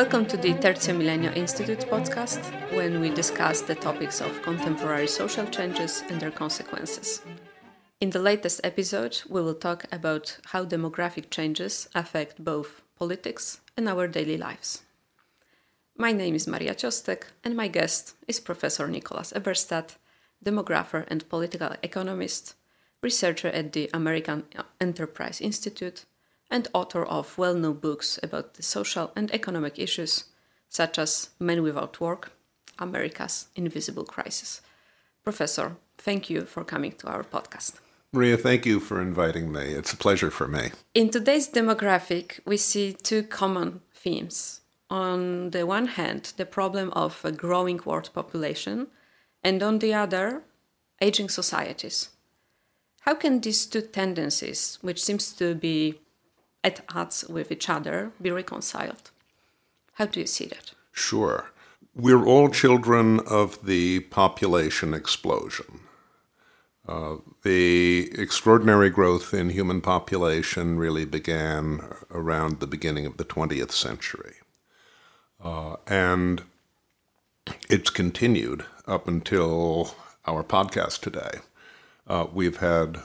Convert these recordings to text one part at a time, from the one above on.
Welcome to the Tertio Millennio Institute podcast, when we discuss the topics of contemporary social changes and their consequences. In the latest episode, we will talk about how demographic changes affect both politics and our daily lives. My name is Maria Ciostek, and my guest is Professor Nicholas Eberstadt, demographer and political economist, researcher at the American Enterprise Institute, and author of well known books about the social and economic issues, such as Men Without Work America's Invisible Crisis. Professor, thank you for coming to our podcast. Maria, thank you for inviting me. It's a pleasure for me. In today's demographic, we see two common themes. On the one hand, the problem of a growing world population, and on the other, aging societies. How can these two tendencies, which seems to be at odds with each other, be reconciled? How do you see that? Sure. We're all children of the population explosion. Uh, the extraordinary growth in human population really began around the beginning of the 20th century. Uh, and it's continued up until our podcast today. Uh, we've had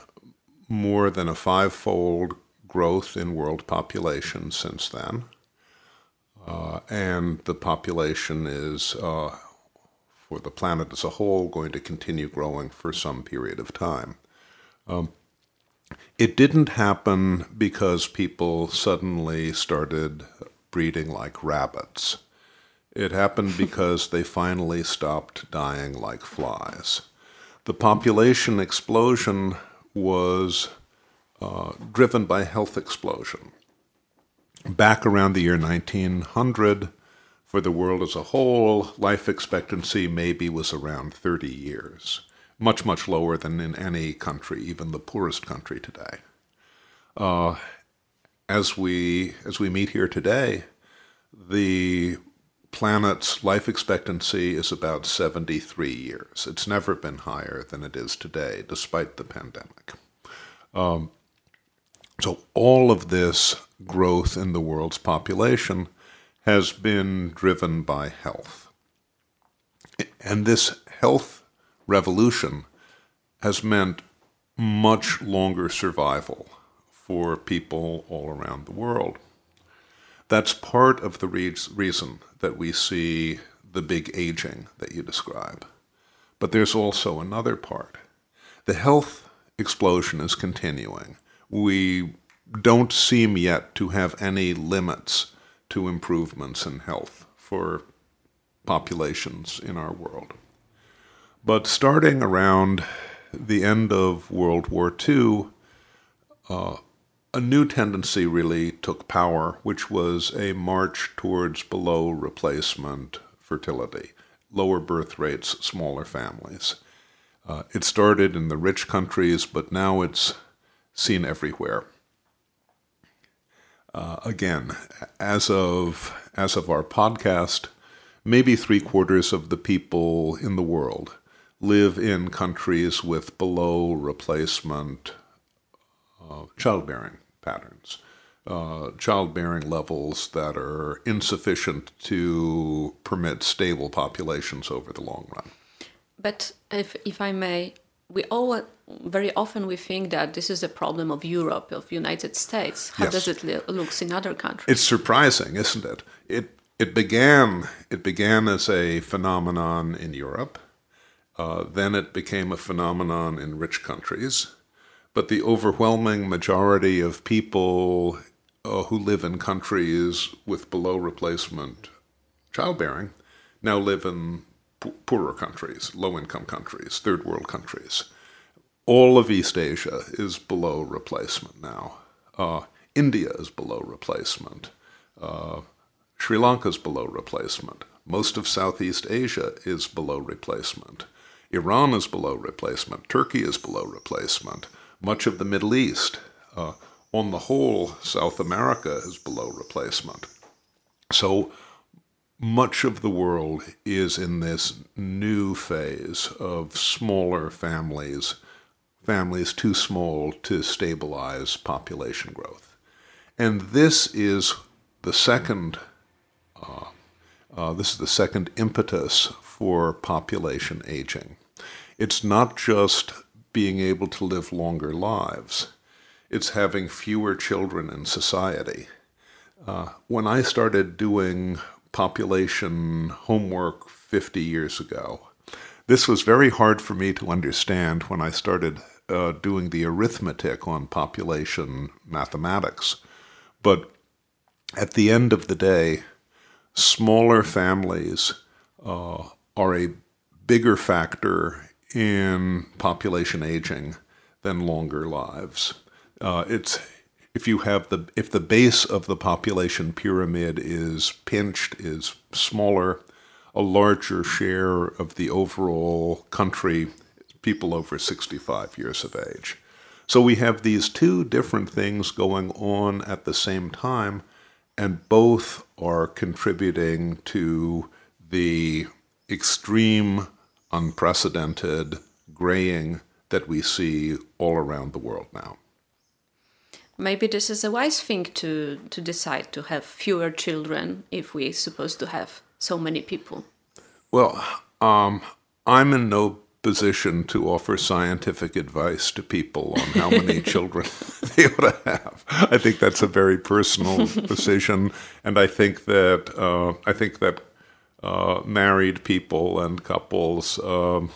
more than a five-fold growth in world population since then. Uh, and the population is, uh, for the planet as a whole, going to continue growing for some period of time. Um, it didn't happen because people suddenly started breeding like rabbits. It happened because they finally stopped dying like flies. The population explosion was uh, driven by health explosion. Back around the year 1900, for the world as a whole, life expectancy maybe was around 30 years, much, much lower than in any country, even the poorest country today. Uh, as we as we meet here today, the planet's life expectancy is about 73 years. It's never been higher than it is today, despite the pandemic. Um, so, all of this growth in the world's population has been driven by health. And this health revolution has meant much longer survival for people all around the world. That's part of the re- reason that we see the big aging that you describe. But there's also another part. The health explosion is continuing. We don't seem yet to have any limits to improvements in health for populations in our world. But starting around the end of World War II, uh, a new tendency really took power, which was a march towards below replacement fertility, lower birth rates, smaller families. Uh, it started in the rich countries, but now it's seen everywhere. Uh, again, as of as of our podcast, maybe three quarters of the people in the world live in countries with below replacement uh, childbearing patterns, uh, childbearing levels that are insufficient to permit stable populations over the long run. But if, if I may, we all very often we think that this is a problem of Europe, of United States. How yes. does it look in other countries? It's surprising, isn't it? It it began it began as a phenomenon in Europe. Uh, then it became a phenomenon in rich countries but the overwhelming majority of people uh, who live in countries with below replacement childbearing now live in poorer countries, low income countries, third world countries. All of East Asia is below replacement now. Uh, India is below replacement. Uh, Sri Lanka is below replacement. Most of Southeast Asia is below replacement. Iran is below replacement. Turkey is below replacement much of the Middle East. Uh, on the whole, South America is below replacement. So much of the world is in this new phase of smaller families, families too small to stabilize population growth. And this is the second Uh, uh, this is the second impetus for population aging. It's not just being able to live longer lives, it's having fewer children in society. Uh, when I started doing population homework 50 years ago, this was very hard for me to understand when I started uh, doing the arithmetic on population mathematics. But at the end of the day, smaller families uh, are a bigger factor in population aging than longer lives. Uh, it's if you have the if the base of the population pyramid is pinched is smaller, a larger share of the overall country people over 65 years of age. So we have these two different things going on at the same time, and both are contributing to the extreme, unprecedented graying that we see all around the world now. Maybe this is a wise thing to, to decide to have fewer children if we're supposed to have so many people. Well, um, I'm in no position to offer scientific advice to people on how many children they ought to have. I think that's a very personal decision, and I think that uh, I think that uh, married people and couples um,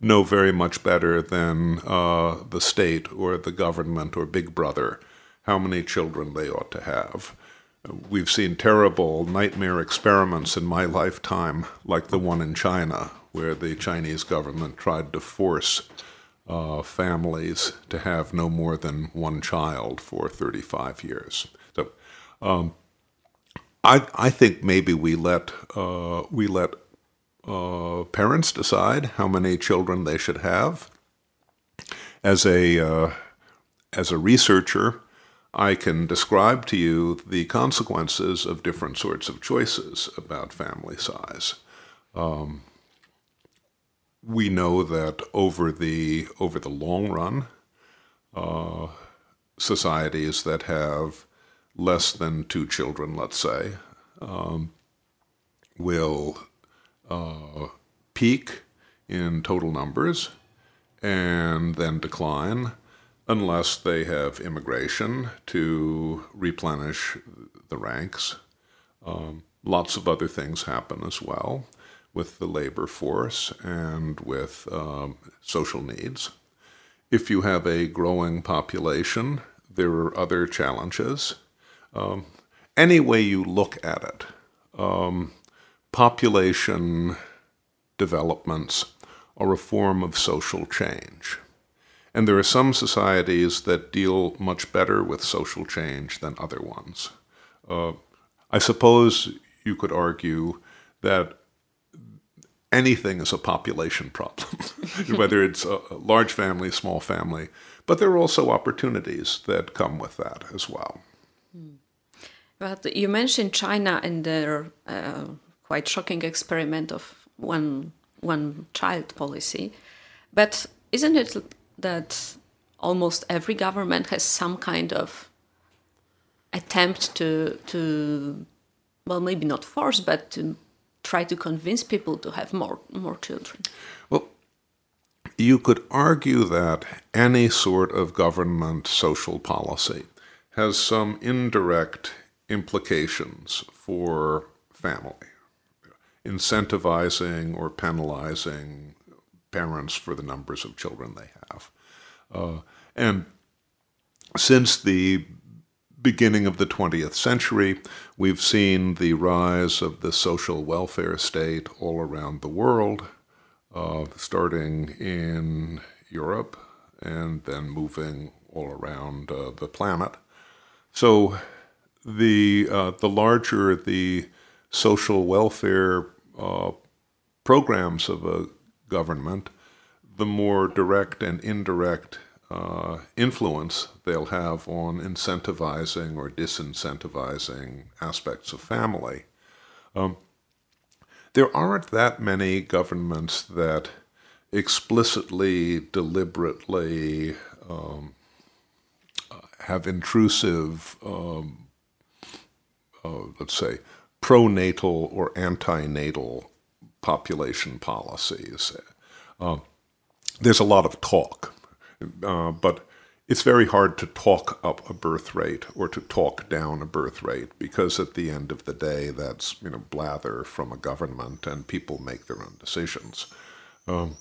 know very much better than uh, the state or the government or Big Brother how many children they ought to have. We've seen terrible nightmare experiments in my lifetime, like the one in China, where the Chinese government tried to force uh, families to have no more than one child for 35 years. So, um, I I think maybe we let uh, we let uh, parents decide how many children they should have. As a uh, as a researcher, I can describe to you the consequences of different sorts of choices about family size. Um, we know that over the over the long run, uh, societies that have less than two children, let's say, um, will uh, peak in total numbers and then decline unless they have immigration to replenish the ranks. Um, lots of other things happen as well with the labor force and with um, social needs. If you have a growing population, there are other challenges. Um, any way you look at it, um, population developments are a form of social change. And there are some societies that deal much better with social change than other ones. Uh, I suppose you could argue that anything is a population problem, whether it's a large family, small family, but there are also opportunities that come with that as well. But you mentioned China and their uh, quite shocking experiment of one one child policy, but isn't it that almost every government has some kind of attempt to to well maybe not force but to try to convince people to have more more children. Well you could argue that any sort of government social policy has some indirect implications for family incentivizing or penalizing parents for the numbers of children they have. Uh, and since the beginning of the 20th century, we've seen the rise of the social welfare state all around the world, uh, starting in Europe and then moving all around uh, the planet. So the uh, the larger the social welfare uh, programs of a government, the more direct and indirect uh, influence they'll have on incentivizing or disincentivizing aspects of family. Um, there aren't that many governments that explicitly, deliberately um, uh, have intrusive, um, uh, let's say, pronatal or antinatal population policies. Uh, there's a lot of talk, uh, but it's very hard to talk up a birth rate or to talk down a birth rate because at the end of the day, that's you know blather from a government and people make their own decisions. Um,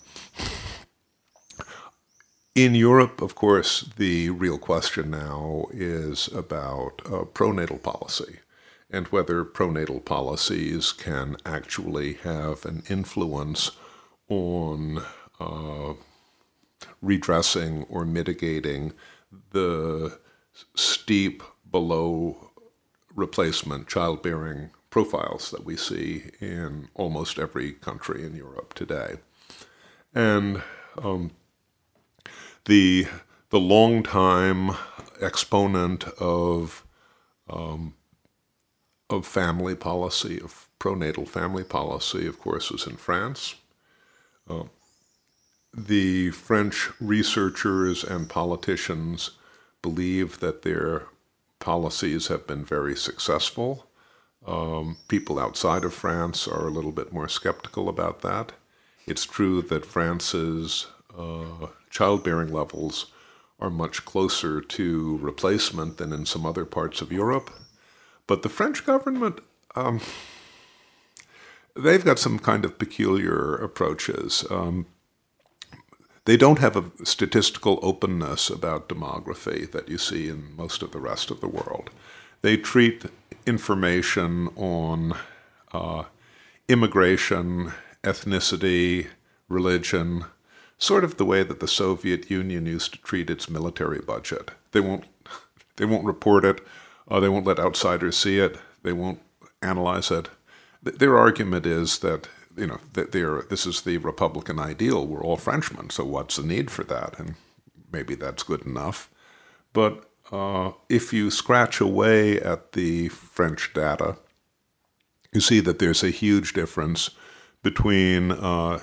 in Europe, of course, the real question now is about uh, pronatal policy and whether pronatal policies can actually have an influence on uh, redressing or mitigating the steep below replacement childbearing profiles that we see in almost every country in Europe today. And um, the the longtime exponent of um, of family policy, of pronatal family policy, of course, was in France. Uh, the French researchers and politicians believe that their policies have been very successful. Um, people outside of France are a little bit more skeptical about that. It's true that France's uh, childbearing levels are much closer to replacement than in some other parts of Europe. But the French government, um, they've got some kind of peculiar approaches. Um, they don't have a statistical openness about demography that you see in most of the rest of the world. They treat information on uh, immigration, ethnicity, religion, sort of the way that the Soviet Union used to treat its military budget. They won't, they won't report it. Uh, they won't let outsiders see it. They won't analyze it. Th- their argument is that you know that they're this is the Republican ideal. We're all Frenchmen, so what's the need for that? And maybe that's good enough. But uh, if you scratch away at the French data, you see that there's a huge difference between uh,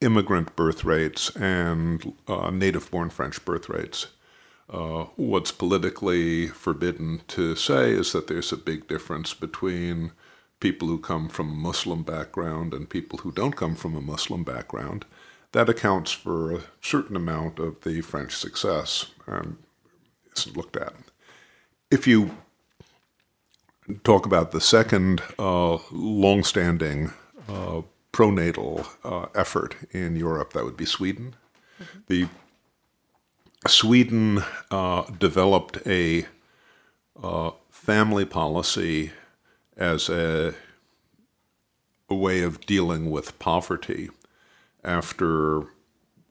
immigrant birth rates and uh, native born French birth rates. Uh, what's politically forbidden to say is that there's a big difference between people who come from a Muslim background and people who don't come from a Muslim background. That accounts for a certain amount of the French success and isn't looked at. If you talk about the second uh, long-standing uh, pronatal uh, effort in Europe, that would be Sweden. Mm-hmm. The Sweden uh, developed a uh, family policy as a, a, way of dealing with poverty after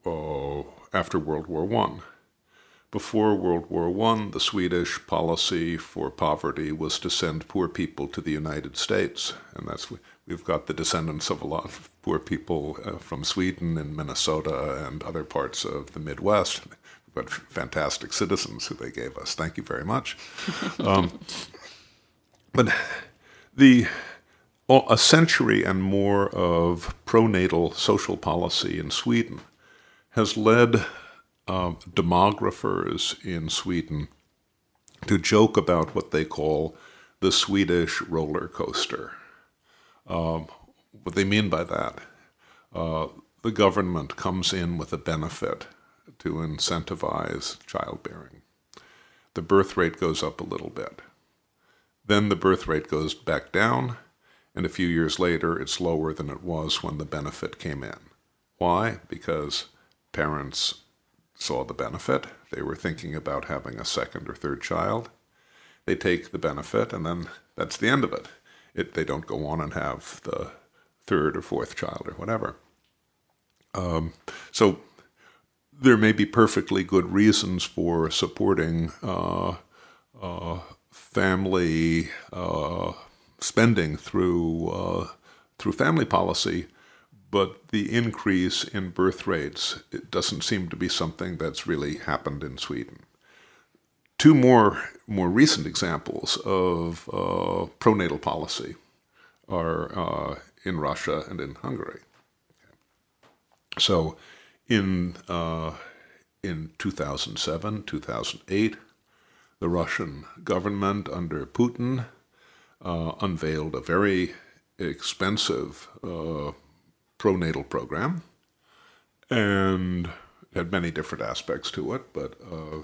uh, after World War One. Before World War I, the Swedish policy for poverty was to send poor people to the United States, and that's we've got the descendants of a lot of poor people uh, from Sweden and Minnesota and other parts of the Midwest. We've fantastic citizens who they gave us. Thank you very much. Um, but the a century and more of pronatal social policy in Sweden has led uh, demographers in Sweden to joke about what they call the Swedish roller coaster. Um, what they mean by that, uh, the government comes in with a benefit to incentivize childbearing. The birth rate goes up a little bit. Then the birth rate goes back down, and a few years later it's lower than it was when the benefit came in. Why? Because parents saw the benefit. They were thinking about having a second or third child. They take the benefit, and then that's the end of it it, they don't go on and have the third or fourth child or whatever. Um, so there may be perfectly good reasons for supporting uh, uh, family uh, spending through uh, through family policy, but the increase in birth rates it doesn't seem to be something that's really happened in Sweden two more more recent examples of uh, pronatal policy are in Russia and in Hungary. So, in uh, in 2007, 2008, the Russian government under Putin uh, unveiled a very expensive uh, pronatal program and had many different aspects to it, but uh,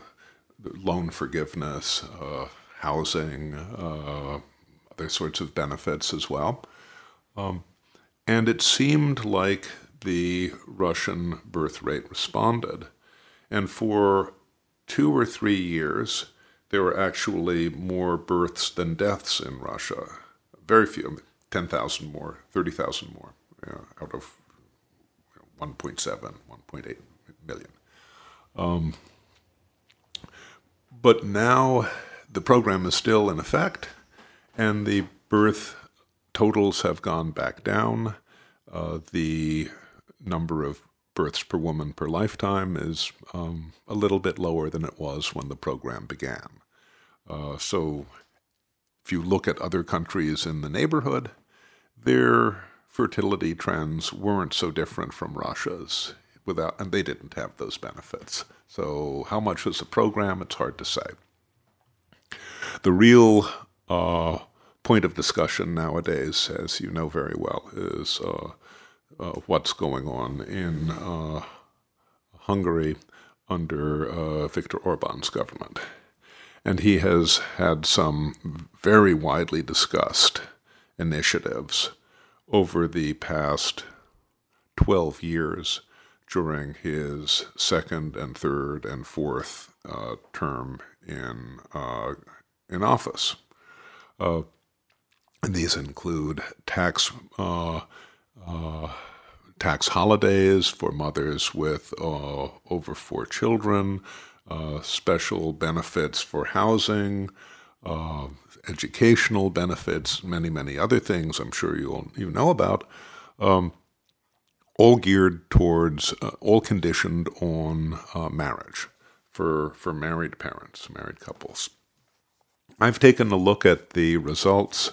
loan forgiveness, uh, housing, uh, other sorts of benefits as well. Um, and it seemed like the Russian birth rate responded. And for two or three years, there were actually more births than deaths in Russia. Very few, 10,000 more, 30,000 more out of 1.7, 1.8 million. Um, but now the program is still in effect, and the birth totals have gone back down. Uh, the number of births per woman per lifetime is um, a little bit lower than it was when the program began. Uh, so, if you look at other countries in the neighborhood, their fertility trends weren't so different from Russia's without, and they didn't have those benefits. So, how much was the program? It's hard to say. The real uh, point of discussion nowadays, as you know very well, is uh, what's going on in uh, Hungary under uh, Viktor Orban's government. And he has had some very widely discussed initiatives over the past 12 years during his second and third and fourth uh, term in uh, in office. Uh, these include tax uh, uh, tax holidays for mothers with uh, over four children, special benefits for housing. educational benefits, many, many other things I'm sure you all, you know about. Um, all geared towards, uh, all conditioned on uh, marriage for, for married parents, married couples. I've taken a look at the results,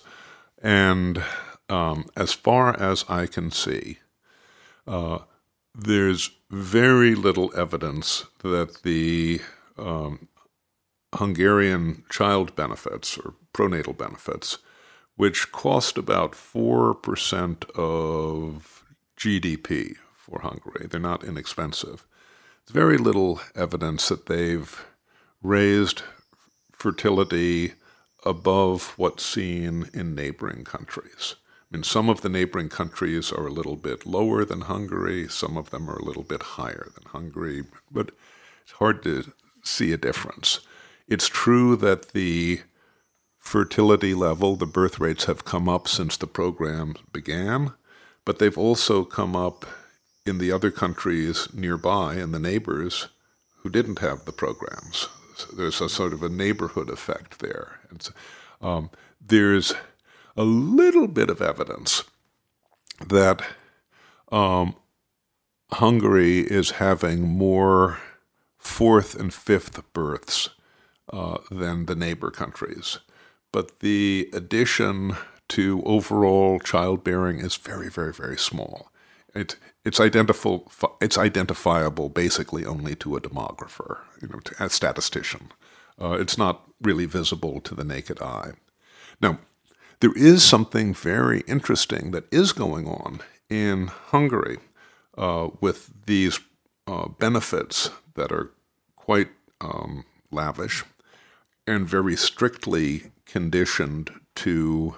and um, as far as I can see, uh, there's very little evidence that the um, Hungarian child benefits or pronatal benefits, which cost about 4% of GDP for Hungary. They're not inexpensive. There's very little evidence that they've raised fertility above what's seen in neighboring countries. I mean, some of the neighboring countries are a little bit lower than Hungary, some of them are a little bit higher than Hungary, but it's hard to see a difference. It's true that the fertility level, the birth rates have come up since the program began, but they've also come up in the other countries nearby and the neighbors who didn't have the programs. So there's a sort of a neighborhood effect there. Um, there's a little bit of evidence that um, Hungary is having more fourth and fifth births uh, than the neighbor countries. But the addition to overall childbearing is very, very, very small. It, it's identifiable. It's identifiable basically only to a demographer, you know, to a statistician. Uh, it's not really visible to the naked eye. Now, there is something very interesting that is going on in Hungary uh, with these uh, benefits that are quite um, lavish and very strictly conditioned to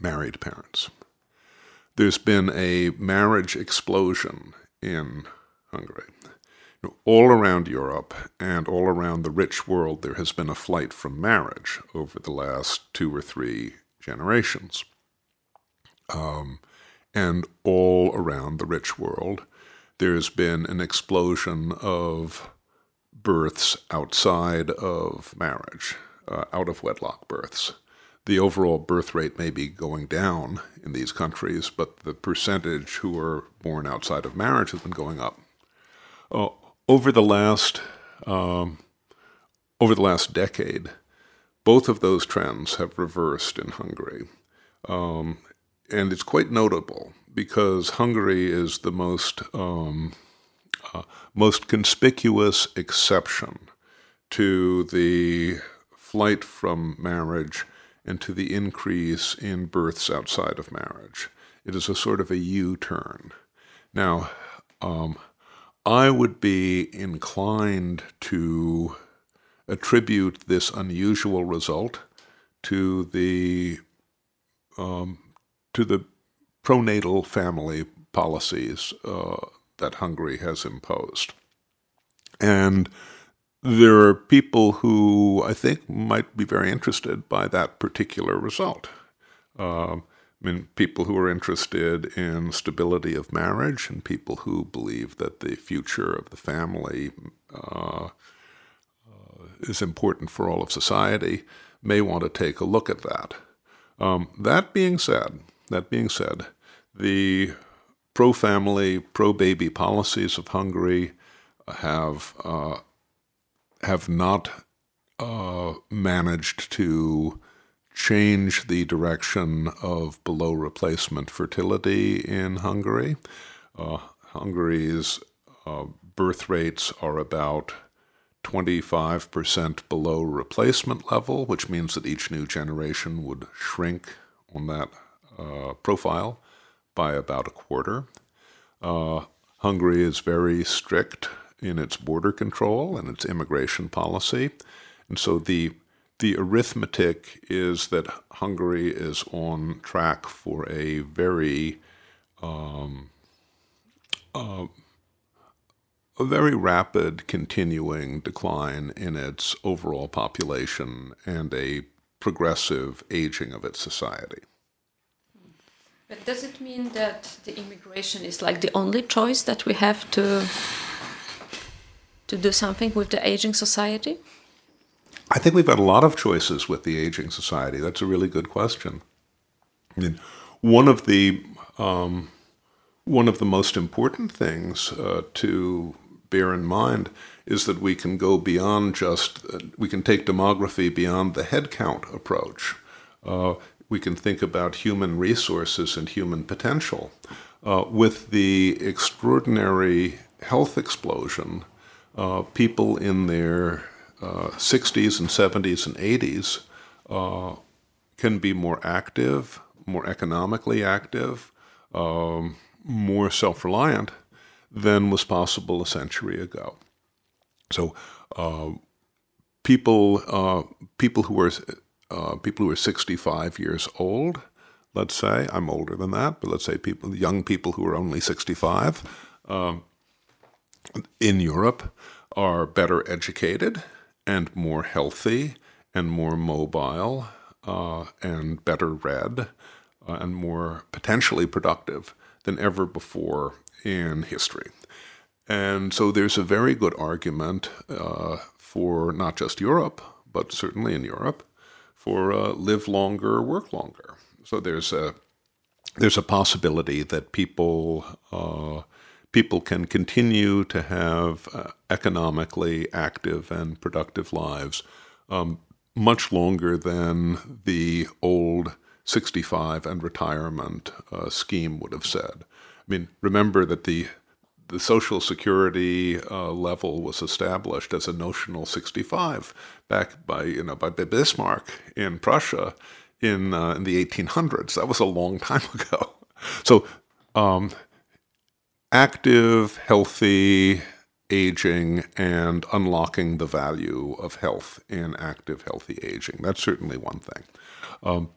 married parents. There's been a marriage explosion in Hungary. All around Europe and all around the rich world, there has been a flight from marriage over the last two or three generations. Um, and all around the rich world, there's been an explosion of births outside of marriage, uh, out of wedlock births the overall birth rate may be going down in these countries, but the percentage who are born outside of marriage has been going up. Uh, over the last um, over the last decade, both of those trends have reversed in Hungary, um, and it's quite notable because Hungary is the most um, uh, most conspicuous exception to the flight from marriage and to the increase in births outside of marriage. It is a sort of a U turn. Now, um, I would be inclined to attribute this unusual result to the um, to the pronatal family policies uh, that Hungary has imposed. And there are people who I think might be very interested by that particular result. Uh, I mean, people who are interested in stability of marriage and people who believe that the future of the family uh, uh, is important for all of society may want to take a look at that. Um, that being said, that being said, the pro-family, pro-baby policies of Hungary have uh, have not uh, managed to change the direction of below replacement fertility in Hungary. Uh, Hungary's uh, birth rates are about 25% below replacement level, which means that each new generation would shrink on that uh, profile by about a quarter. Uh, Hungary is very strict in its border control and its immigration policy. And so the the arithmetic is that Hungary is on track for a very um, uh, a very rapid continuing decline in its overall population and a progressive aging of its society. But does it mean that the immigration is like the only choice that we have to to do something with the aging society? I think we've got a lot of choices with the aging society. That's a really good question. I mean, one of the um, one of the most important things uh, to bear in mind is that we can go beyond just uh, we can take demography beyond the headcount approach. Uh, we can think about human resources and human potential. Uh, with the extraordinary health explosion, uh, people in their 60s uh, and 70s and 80s uh, can be more active, more economically active, um, more self reliant than was possible a century ago. So, uh, people uh, people who are uh, people who are 65 years old, let's say I'm older than that, but let's say people young people who are only 65 um, in Europe are better educated and more healthy and more mobile uh, and better read uh, and more potentially productive than ever before in history. And so there's a very good argument uh, for not just Europe, but certainly in Europe, for uh, live longer, work longer. So there's a there's a possibility that people uh, people can continue to have uh, economically active and productive lives um, much longer than the old 65 and retirement uh, scheme would have said. I mean, remember that the the Social Security uh, level was established as a notional 65 back by you know by Bismarck in Prussia in uh, in the 1800s. That was a long time ago. So um, active, healthy aging and unlocking the value of health in active, healthy aging. That's certainly one thing. Um,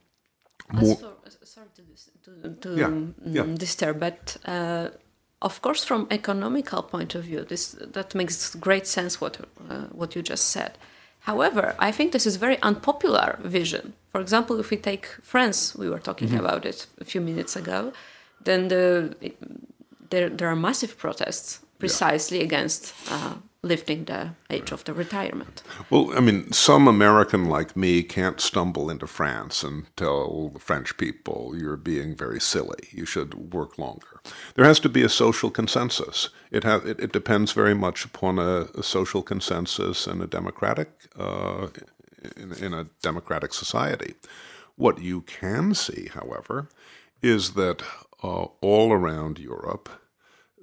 more, sorry to, to, to yeah, yeah. Mm, disturb, but uh, of course, from economical point of view, this that makes great sense what uh, what you just said. However, I think this is very unpopular vision. For example, if we take France, we were talking mm-hmm. about it a few minutes ago, then the there, there are massive protests precisely yeah. against uh, lifting the age of the retirement. Well, I mean, some American like me can't stumble into France and tell the French people you're being very silly. You should work longer. There has to be a social consensus. It has. It, it depends very much upon a, a social consensus and a democratic uh, in, in a democratic society. What you can see, however, is that uh, all around Europe,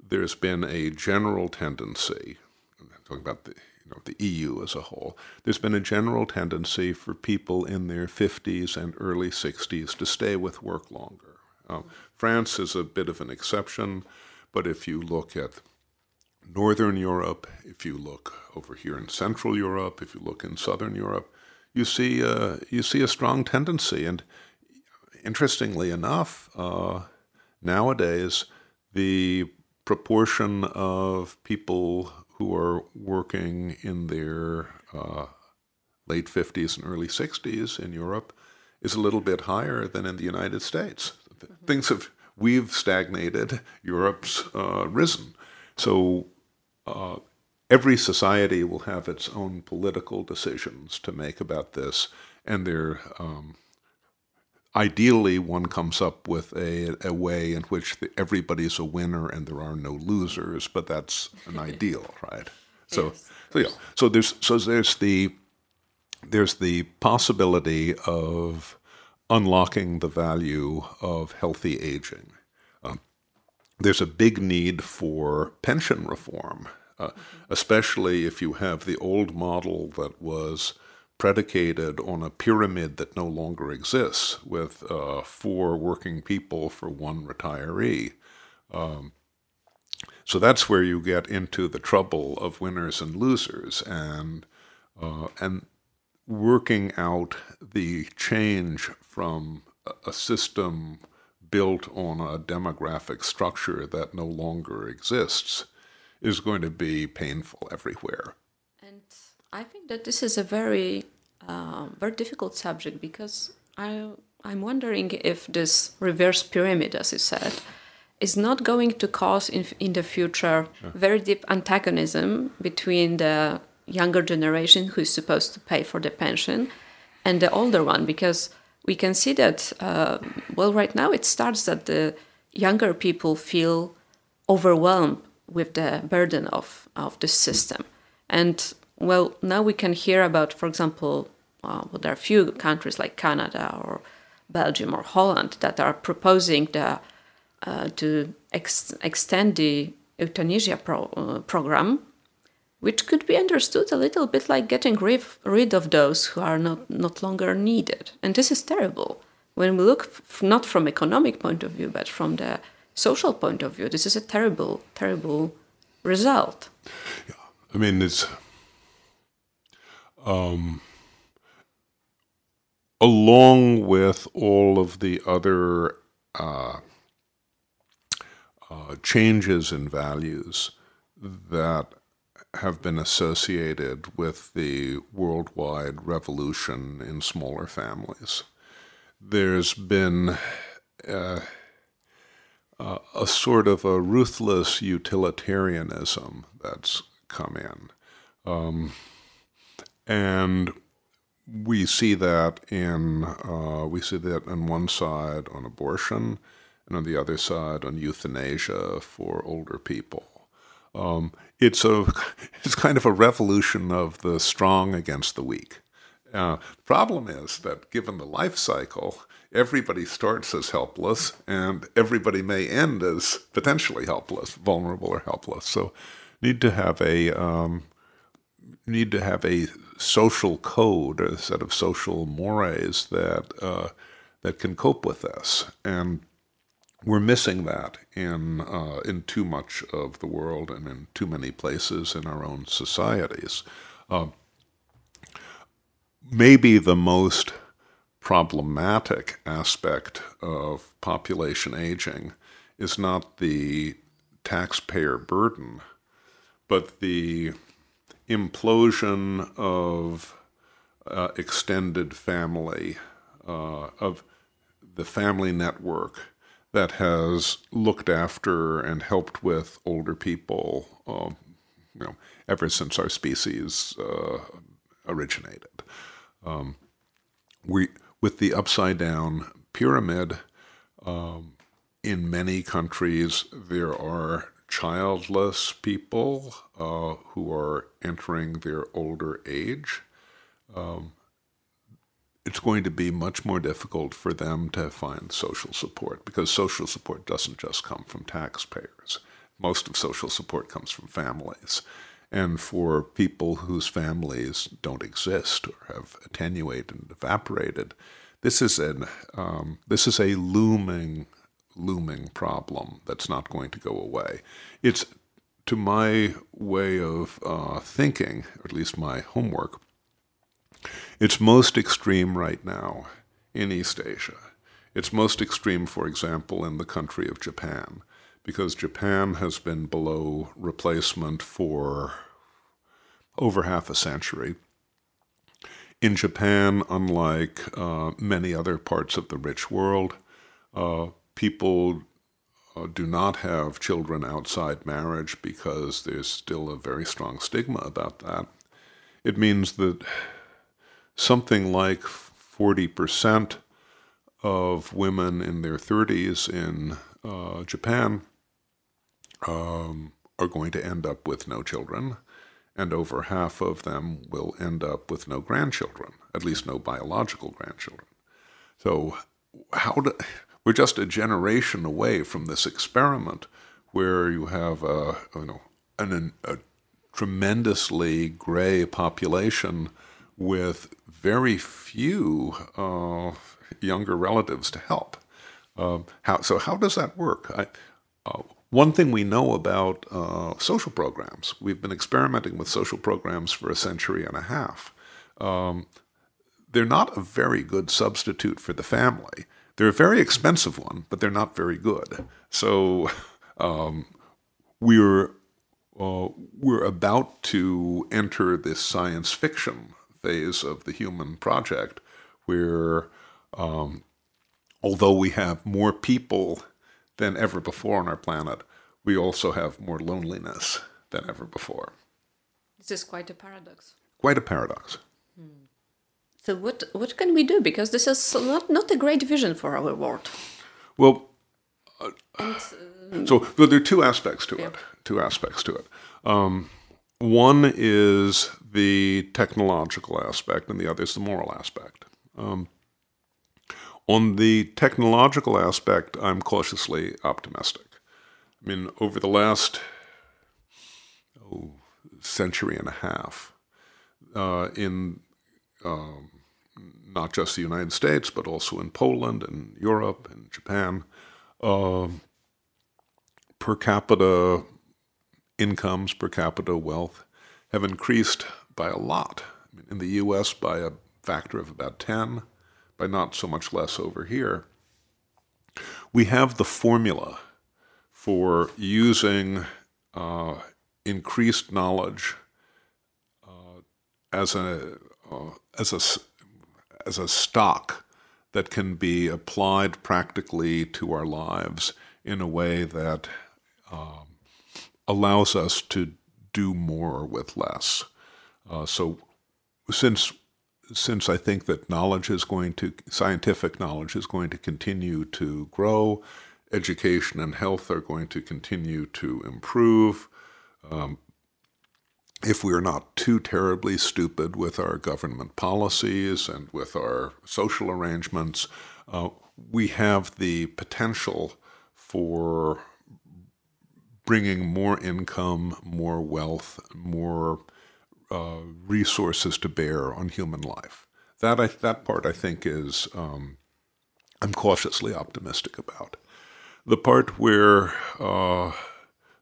there's been a general tendency, I'm talking about the you know, the EU as a whole, there's been a general tendency for people in their 50s and early 60s to stay with work longer. Uh, France is a bit of an exception, but if you look at Northern Europe, if you look over here in Central Europe, if you look in Southern Europe, you see uh, you see a strong tendency. And interestingly enough, uh, nowadays the proportion of people who are working in their uh, late 50s and early 60s in Europe is a little bit higher than in the United States. Mm-hmm. Things have, we've stagnated, Europe's uh, risen. So uh, every society will have its own political decisions to make about this, and they're um, ideally one comes up with a, a way in which the, everybody's a winner and there are no losers, but that's an ideal, right? So, yes. so yeah, so there's so there's the there's the possibility of unlocking the value of healthy aging. Um, there's a big need for pension reform, uh, mm-hmm. especially if you have the old model that was predicated on a pyramid that no longer exists with uh, four working people for one retiree. Um, so that's where you get into the trouble of winners and losers, and uh, and working out the change from a system built on a demographic structure that no longer exists is going to be painful everywhere. I think that this is a very, uh, very difficult subject because I, I'm wondering if this reverse pyramid, as you said, is not going to cause in, in the future very deep antagonism between the younger generation who is supposed to pay for the pension and the older one because we can see that uh, well right now it starts that the younger people feel overwhelmed with the burden of, of the system. And well now we can hear about for example uh, well, there are a few countries like canada or belgium or holland that are proposing the, uh, to ex- extend the euthanasia pro- uh, program which could be understood a little bit like getting rid of those who are not, not longer needed. And this is terrible. When we look not from economic point of view, but from the social point of view, this is a terrible, terrible result. Yeah, I mean, it's um, along with all of the other uh, uh, changes in values that have been associated with the worldwide revolution in smaller families. There's been uh, uh, a sort of a ruthless utilitarianism that's come in. Um, and we see that in uh, we see that on one side on abortion, and on the other side on euthanasia for older people. Um, it's a it's kind of a revolution of the strong against the weak. Uh, the problem is that given the life cycle, everybody starts as helpless, and everybody may end as potentially helpless, vulnerable or helpless. So, need to have a um, need to have a social code, a set of social mores that uh, that can cope with this, and we're missing that in uh, in too much of the world and in too many places in our own societies. Uh, maybe the most problematic aspect of population aging is not the taxpayer burden, but the implosion of uh, extended family, uh, of the family network that has looked after and helped with older people, uh, you know, ever since our species uh, originated. Um, we, with the upside down pyramid, um, in many countries there are childless people uh, who are entering their older age. Um, it's going to be much more difficult for them to find social support because social support doesn't just come from taxpayers. Most of social support comes from families. and for people whose families don't exist or have attenuated and evaporated. This is an um, this is a looming looming problem that's not going to go away. It's to my way of uh, thinking, or at least my homework. It's most extreme right now in East Asia. It's most extreme, for example, in the country of Japan, because Japan has been below replacement for over half a century. In Japan, unlike uh, many other parts of the rich world, uh, people uh, do not have children outside marriage because there's still a very strong stigma about that. It means that something like 40% of women in their 30s in uh, Japan um, are going to end up with no children, and over half of them will end up with no grandchildren, at least no biological grandchildren. So, how do, we're just a generation away from this experiment where you have a, you know, an, a tremendously gray population with very few uh, younger relatives to help. Uh, how, so how does that work? I, uh, one thing we know about uh, social programs, we've been experimenting with social programs for a century and a half. Um, they're not a very good substitute for the family. They're a very expensive one, but they're not very good. So um, we're uh, we're about to enter this science fiction phase of the human project, where um, although we have more people than ever before on our planet, we also have more loneliness than ever before. This is quite a paradox. Quite a paradox. So what what can we do? Because this is not not a great vision for our world. Well, uh, uh, so well, there are two aspects to yeah. it. Two aspects to it. Um, one is the technological aspect, and the other is the moral aspect. Um, on the technological aspect, I'm cautiously optimistic. I mean, over the last oh, century and a half, uh, in um, not just the United States, but also in Poland and Europe and Japan, uh, per capita incomes, per capita wealth have increased by a lot. I mean, in the US, by a factor of about 10 by not so much less over here, we have the formula for using uh, increased knowledge uh, as a uh, as a as a stock that can be applied practically to our lives in a way that um, allows us to do more with less. Uh, so, since since I think that knowledge is going to, scientific knowledge is going to continue to grow, education and health are going to continue to improve. Um, if we're not too terribly stupid with our government policies and with our social arrangements, uh, we have the potential for bringing more income, more wealth, more uh, resources to bear on human life. That I, that part I think is um, I'm cautiously optimistic about. The part where uh,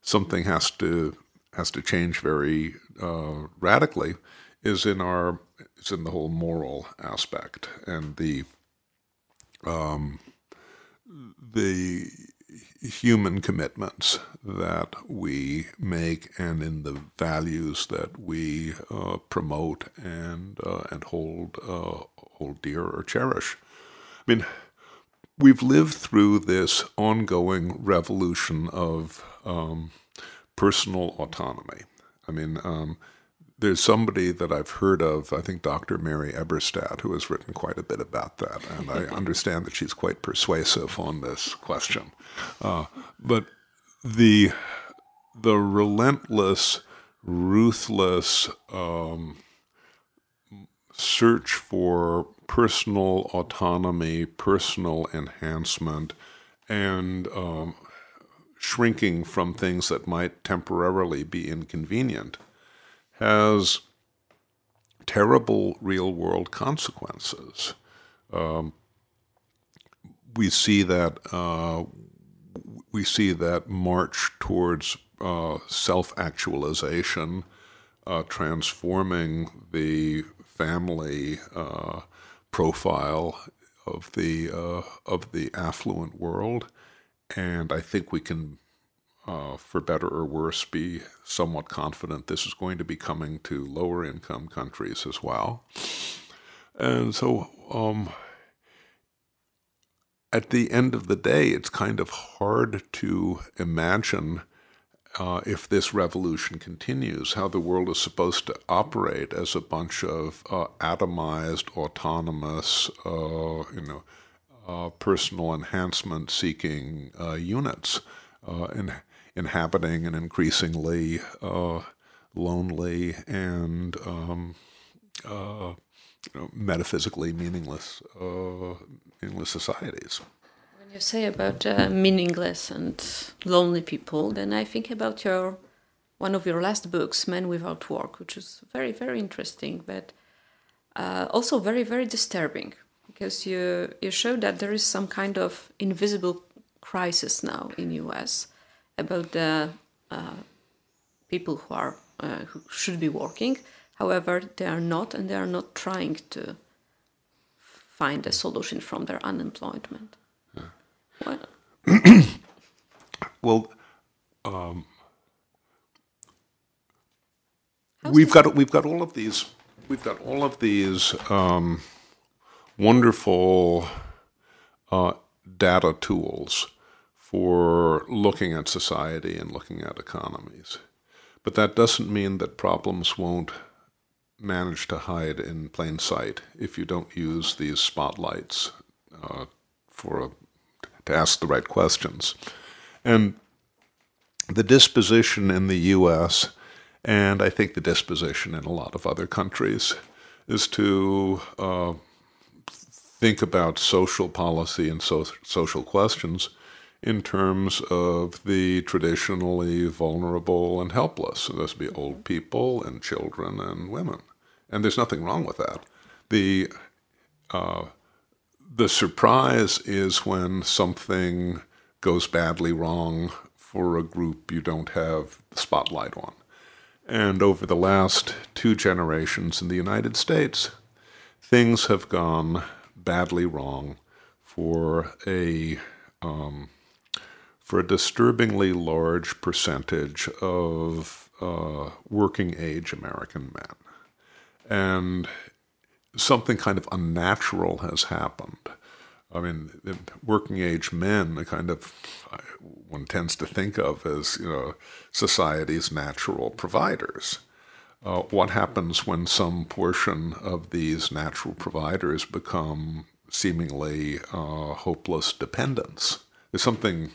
something has to has to change very uh, radically is in our it's in the whole moral aspect and the um, the human commitments that we make and in the values that we uh, promote and uh, and hold uh, hold dear or cherish. I mean, we've lived through this ongoing revolution of um, personal autonomy. I mean, um, there's somebody that I've heard of, I think Dr. Mary Eberstadt, who has written quite a bit about that, and I understand that she's quite persuasive on this question. Uh, but the the relentless, ruthless um, search for personal autonomy, personal enhancement, and um, shrinking from things that might temporarily be inconvenient has terrible real world consequences. Um, we see that uh, we see that march towards uh, self actualization, uh, transforming the family uh, profile of the uh, of the affluent world, and I think we can, uh, for better or worse, be somewhat confident this is going to be coming to lower income countries as well. And so, um, at the end of the day, it's kind of hard to imagine uh, if this revolution continues, how the world is supposed to operate as a bunch of uh, atomized, autonomous, uh, you know, uh, personal enhancement seeking uh, units uh, in, inhabiting an increasingly lonely and um, you know, metaphysically meaningless, meaningless societies. When you say about uh, meaningless and lonely people, then I think about your one of your last books, Men Without Work, which is very very interesting, but uh, also very very disturbing because you you show that there is some kind of invisible crisis now in U.S. about the uh, people who are uh, who should be working. However, they are not, and they are not trying to find a solution from their unemployment. What? well, um, we've got we've got all of these we've got all of these um, wonderful uh, data tools for looking at society and looking at economies, but that doesn't mean that problems won't manage to hide in plain sight if you don't use these spotlights uh, for a to ask the right questions. And the disposition in the U.S., and I think the disposition in a lot of other countries, is to uh, think about social policy and so- social questions in terms of the traditionally vulnerable and helpless. So those would be old people and children and women. And there's nothing wrong with that. The uh, the surprise is when something goes badly wrong for a group you don't have the spotlight on. And over the last two generations in the United States, things have gone badly wrong for a um, for a disturbingly large percentage of uh, working age American men. And something kind of unnatural has happened. I mean, working age men, the kind of one tends to think of as you know society's natural providers. Uh, what happens when some portion of these natural providers become seemingly uh, hopeless dependents? There's something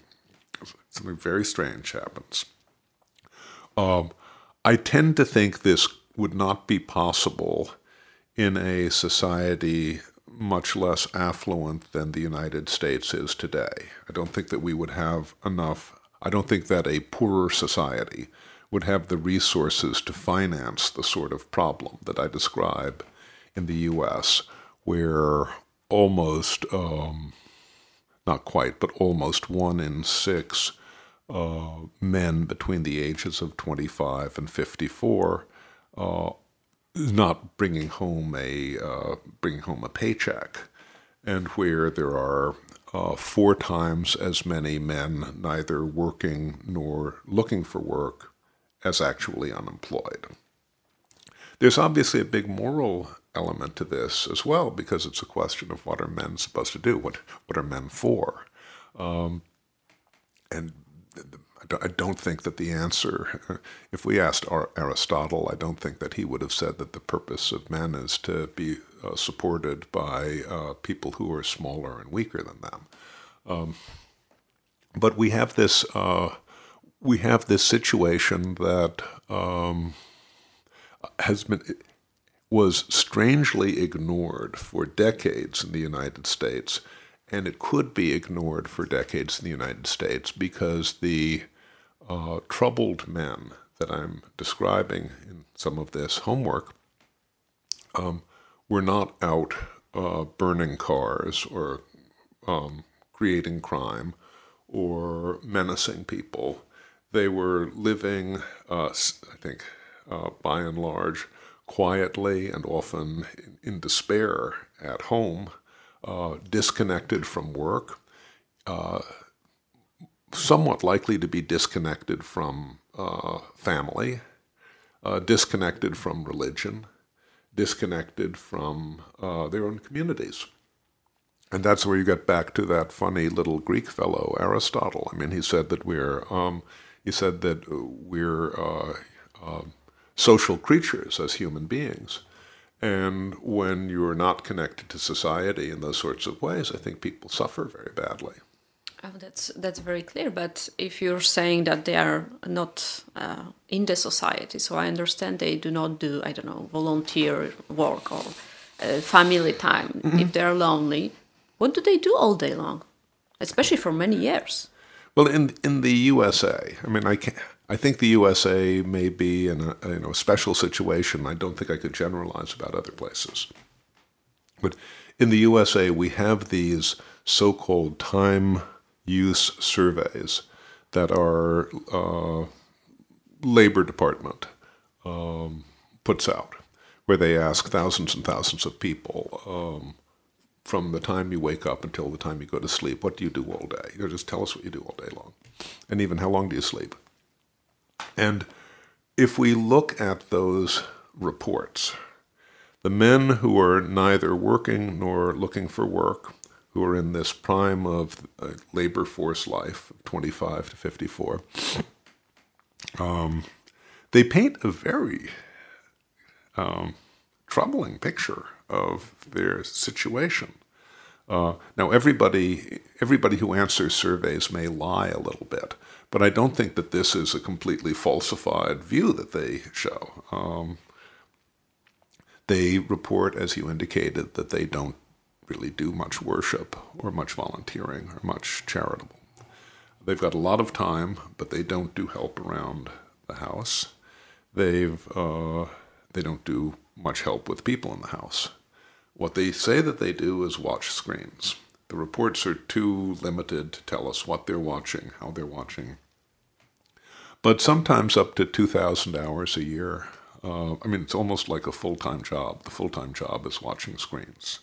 something very strange happens. Um, I tend to think this would not be possible in a society much less affluent than the United States is today. I don't think that we would have enough, I don't think that a poorer society would have the resources to finance the sort of problem that I describe in the US, where almost, um, not quite, but almost one in six uh, men between the ages of 25 and 54 uh, not bringing home a uh, bringing home a paycheck, and where there are uh, four times as many men neither working nor looking for work as actually unemployed. There's obviously a big moral element to this as well because it's a question of what are men supposed to do? What what are men for? Um, and I don't think that the answer, if we asked Aristotle, I don't think that he would have said that the purpose of men is to be uh, supported by uh, people who are smaller and weaker than them. Um, but we have this uh, we have this situation that um, has been was strangely ignored for decades in the United States, and it could be ignored for decades in the United States because the uh, troubled men, that I'm describing in some of this homework um, were not out uh, burning cars or um, creating crime or menacing people. They were living, uh, I think, uh, by and large, quietly and often in, despair at home, uh, disconnected from work, uh, somewhat likely to be disconnected from uh, family, uh, disconnected from religion, disconnected from their own communities. And that's where you get back to that funny little Greek fellow, Aristotle. I mean, he said that we're um, he said that we're uh, uh, social creatures as human beings. And when you're not connected to society in those sorts of ways, I think people suffer very badly. Oh, that's that's very clear. But if you're saying that they are not uh, in the society, so I understand they do not do I don't know volunteer work or uh, family time. Mm-hmm. If they're lonely, what do they do all day long, especially for many years? Well, in in the USA, I mean, I can I think the USA may be in a you know a special situation. I don't think I could generalize about other places, but in the USA, we have these so-called time use surveys that our uh, Labor Department um, puts out, where they ask thousands and thousands of people um, from the time you wake up until the time you go to sleep, what do you do all day? You know, just tell us what you do all day long. And even how long do you sleep? And if we look at those reports, the men who are neither working nor looking for work who are in this prime of uh, labor force life, 25 to 54, um, they paint a very um, troubling picture of their situation. Uh, now, everybody, everybody who answers surveys may lie a little bit, but I don't think that this is a completely falsified view that they show. Um, they report, as you indicated, that they don't really do much worship or much volunteering or much charitable. They've got a lot of time, but they don't do help around the house. They've uh, they don't do much help with people in the house. What they say that they do is watch screens. The reports are too limited to tell us what they're watching, how they're watching. But sometimes up to 2,000 hours a year. Uh, I mean, it's almost like a full time job. The full time job is watching screens.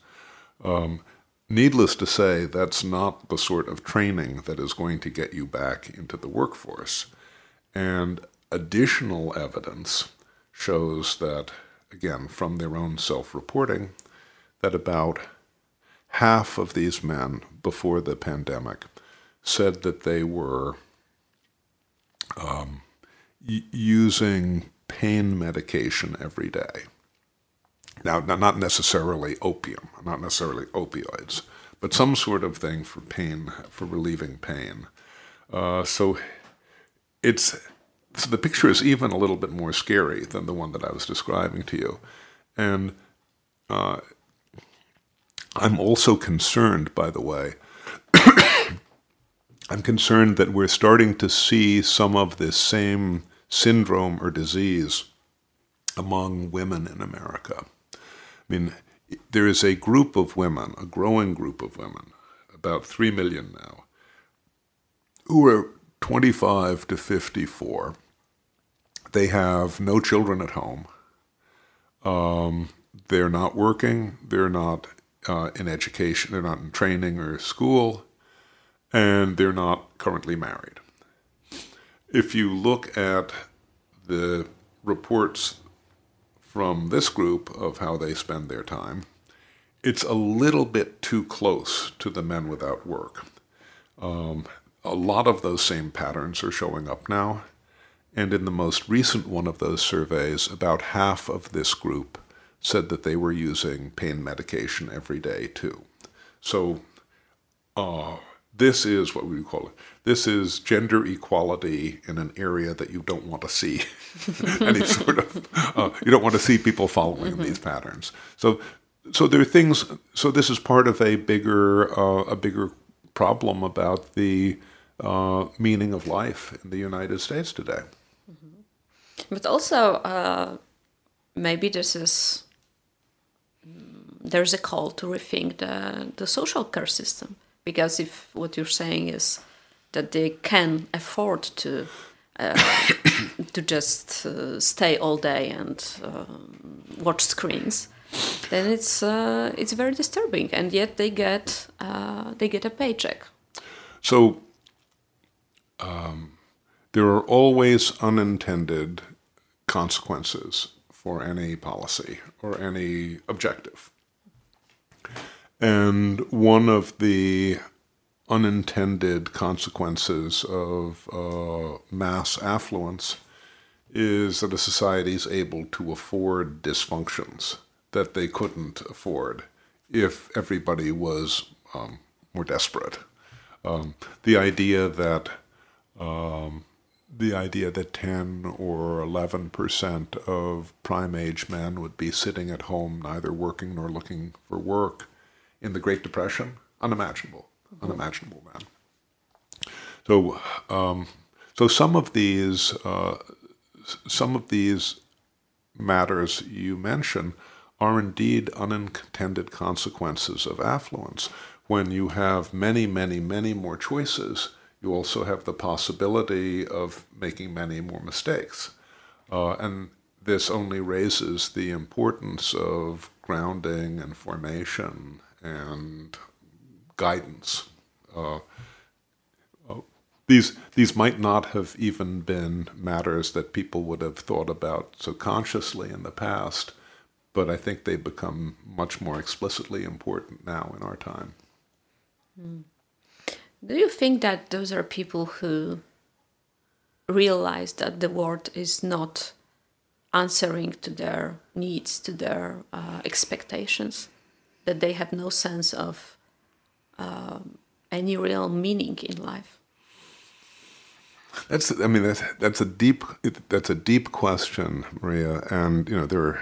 Um, needless to say, that's not the sort of training that is going to get you back into the workforce. And additional evidence shows that, again, from their own self reporting, that about half of these men before the pandemic said that they were um, y- using pain medication every day. Now, not necessarily opium, not necessarily opioids, but some sort of thing for pain, for relieving pain. Uh, so it's so the picture is even a little bit more scary than the one that I was describing to you, and uh, I'm also concerned, by the way. I'm concerned that we're starting to see some of this same syndrome or disease among women in America. I mean, there is a group of women, a growing group of women, about 3 million now, who are 25 to 54. They have no children at home. Um, they're not working. They're not uh, in education. They're not in training or school. And they're not currently married. If you look at the reports from this group of how they spend their time, it's a little bit too close to the men without work. Um, a lot of those same patterns are showing up now. And in the most recent one of those surveys, about half of this group said that they were using pain medication every day too. So uh, this is what we call it. This is gender equality in an area that you don't want to see any sort of. Uh, you don't want to see people following mm-hmm. these patterns. So, so there are things. So this is part of a bigger, uh, a bigger problem about the uh, meaning of life in the United States today. Mm-hmm. But also, uh, maybe this is there's a call to rethink the, the social care system because if what you're saying is that they can afford to uh, to just uh, stay all day and uh, watch screens, then it's uh, it's very disturbing, and yet they get uh, they get a paycheck. So um, there are always unintended consequences for any policy or any objective. And one of the unintended consequences of uh, mass affluence is that a society is able to afford dysfunctions that they couldn't afford if everybody was um, more desperate. Um, the idea that um, the idea that 10 or 11 percent of prime age men would be sitting at home, neither working nor looking for work in the Great Depression, unimaginable, unimaginable, man. So, um, so some of these, uh, some of these matters you mention are indeed unintended consequences of affluence. When you have many, many, many more choices, you also have the possibility of making many more mistakes. Uh, and this only raises the importance of grounding and formation and guidance. Uh, uh, these these might not have even been matters that people would have thought about so consciously in the past, but I think they become much more explicitly important now in our time. Mm. Do you think that those are people who realize that the world is not answering to their needs, to their uh, expectations? That they have no sense of um, any real meaning in life. That's I mean that's that's a deep that's a deep question, Maria. And you know there are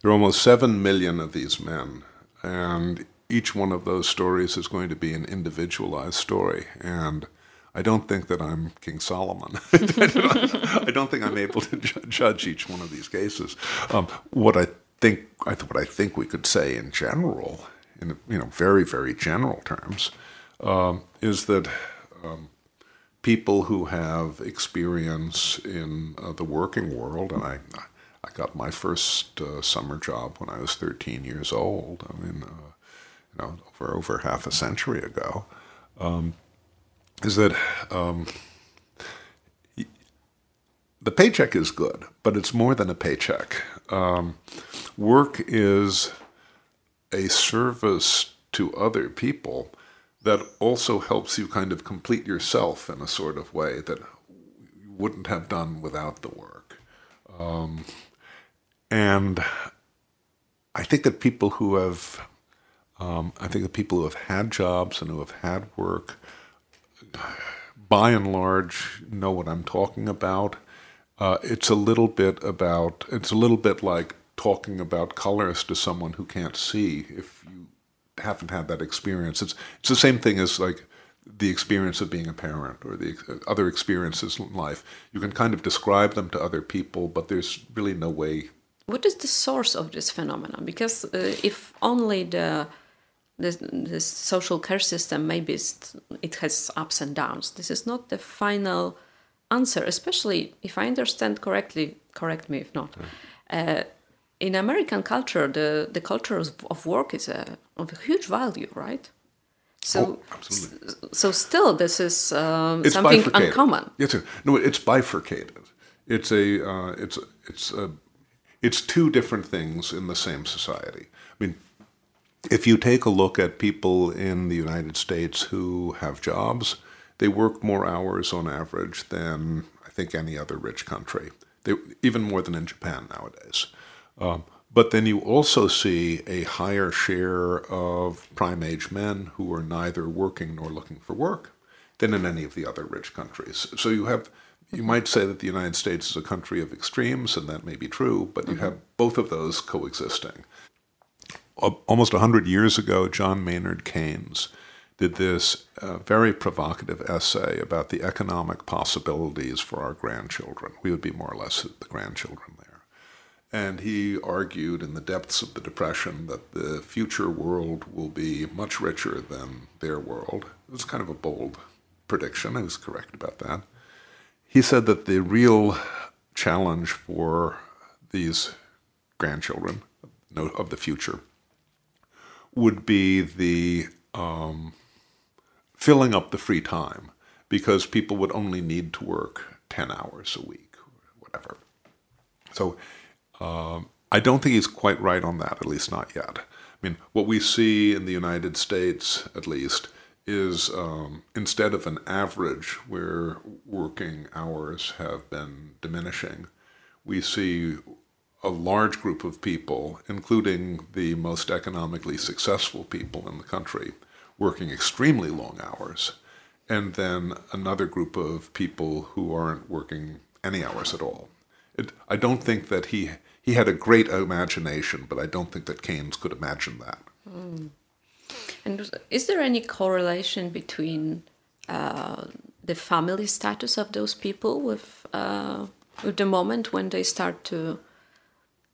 there are almost seven million of these men, and each one of those stories is going to be an individualized story. And I don't think that I'm King Solomon. I don't think I'm able to judge each one of these cases. Um, what I think what I think we could say in general, in you know very very general terms, um, is that um, people who have experience in uh, the working world, and I I got my first uh, summer job when I was 13 years old. I mean, uh, you know, over over half a century ago, um, is that um, the paycheck is good, but it's more than a paycheck. Um, work is a service to other people that also helps you kind of complete yourself in a sort of way that you wouldn't have done without the work. Um, and I think that people who have, um, I think that people who have had jobs and who have had work, by and large, know what I'm talking about. Uh, it's a little bit about, it's a little bit like talking about colors to someone who can't see if you haven't had that experience. It's, it's the same thing as like the experience of being a parent or the other experiences in life. You can kind of describe them to other people, but there's really no way. What is the source of this phenomenon? Because uh, if only the this, this social care system maybe it has ups and downs. This is not the final answer, especially if I understand correctly. Correct me if not. Uh, in American culture, the, the culture of work is a, of a huge value, right? So, oh, absolutely. so still, this is um, something bifurcated. uncommon. Yes, no, it's bifurcated. It's a, uh, it's, it's a, it's two different things in the same society. I mean, if you take a look at people in the United States who have jobs, they work more hours on average than I think any other rich country. They, even more than in Japan nowadays. Um, but then you also see a higher share of prime age men who are neither working nor looking for work than in any of the other rich countries. So you have you might say that the United States is a country of extremes, and that may be true, but you mm-hmm. have both of those coexisting. Almost 100 years ago, John Maynard Keynes did this uh, very provocative essay about the economic possibilities for our grandchildren. We would be more or less the grandchildren. And he argued in the depths of the Depression that the future world will be much richer than their world. It was kind of a bold prediction. I was correct about that. He said that the real challenge for these grandchildren of the future would be the um, filling up the free time because people would only need to work 10 hours a week or whatever. So um, I don't think he's quite right on that, at least not yet. I mean, what we see in the United States, at least, is um, instead of an average where working hours have been diminishing, we see a large group of people, including the most economically successful people in the country, working extremely long hours, and then another group of people who aren't working any hours at all. It, I don't think that he he had a great imagination, but I don't think that Keynes could imagine that. Mm. And is there any correlation between uh, the family status of those people with uh, with the moment when they start to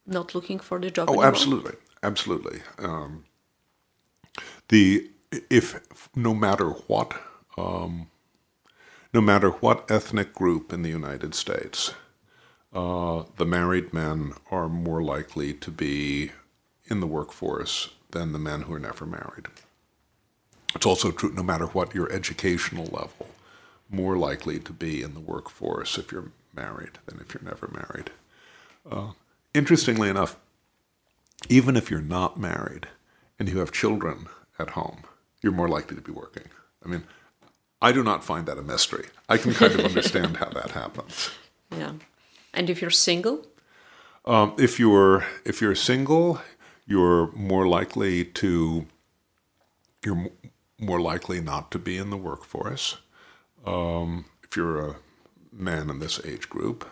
not looking for the job? Oh, anymore? absolutely, absolutely. Um, the if no matter what, um, no matter what ethnic group in the United States, uh, the married men are more likely to be in the workforce than the men who are never married. It's also true no matter what your educational level, more likely to be in the workforce if you're married than if you're never married. Uh, interestingly enough, even if you're not married and you have children at home, you're more likely to be working. I mean, I do not find that a mystery. I can kind of understand how that happens. Yeah. And if you're single? Um, if you're if you're single, you're more likely to you're more likely not to be in the workforce. Um, if you're a man in this age group,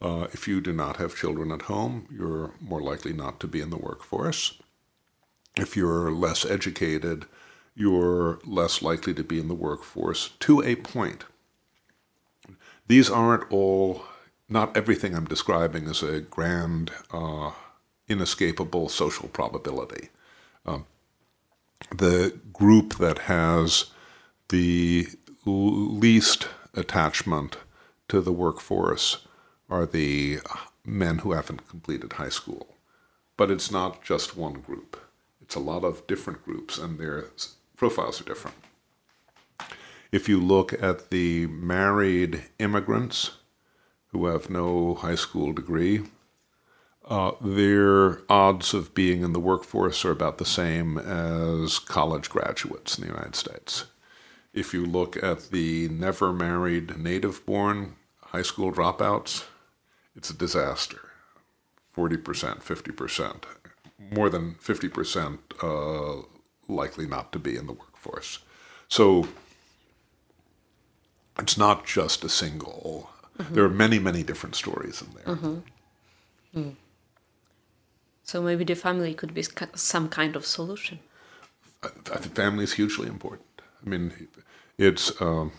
uh, if you do not have children at home, you're more likely not to be in the workforce. If you're less educated, you're less likely to be in the workforce to a point. These aren't all, not everything I'm describing is a grand, uh, inescapable social probability. Um, the group that has the least attachment to the workforce are the men who haven't completed high school. But it's not just one group. It's a lot of different groups, and their profiles are different. If you look at the married immigrants who have no high school degree, uh, their odds of being in the workforce are about the same as college graduates in the United States. If you look at the never married native born high school dropouts, it's a disaster 40%, 50%, more than 50% uh, likely not to be in the workforce. So it's not just a single, mm-hmm. there are many, many different stories in there. Mm-hmm. Mm. So maybe the family could be some kind of solution. I, I think family is hugely important. I mean, it's um,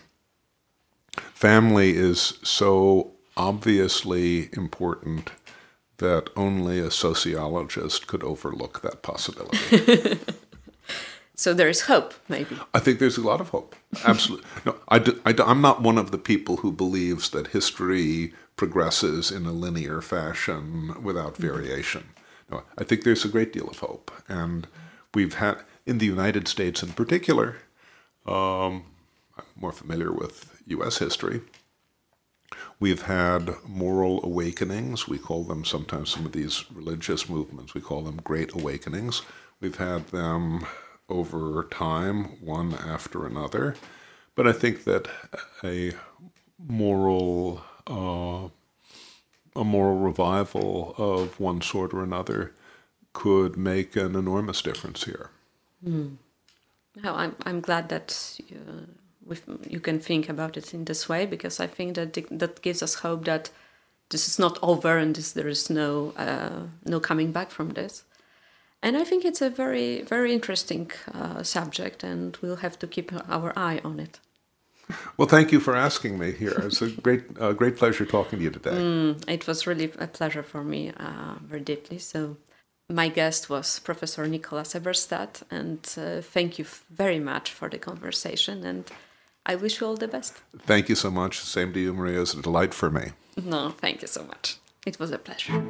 family is so obviously important that only a sociologist could overlook that possibility. So there is hope, maybe. I think there's a lot of hope. Absolutely. no, I, do, I, am not one of the people who believes that history progresses in a linear fashion without mm-hmm. variation. No, I think there's a great deal of hope. And we've had, in the United States in particular, um, I'm more familiar with U.S. history, we've had moral awakenings. We call them sometimes some of these religious movements, we call them great awakenings. We've had them over time, one after another. But I think that a moral uh, a moral revival of one sort or another could make an enormous difference here. Mm. No, I'm I'm glad that you, you can think about it in this way because I think that that gives us hope that this is not over and this, there is no uh, no coming back from this. And I think it's a very, very interesting uh, subject, and we'll have to keep our eye on it. Well, thank you for asking me here. It's a great, uh, great pleasure talking to you today. Mm, it was really a pleasure for me, uh, very deeply. So, my guest was Professor Nicholas Eberstadt, and uh, thank you very much for the conversation. And I wish you all the best. Thank you so much. Same to you, Maria. It's a delight for me. No, thank you so much. It was a pleasure.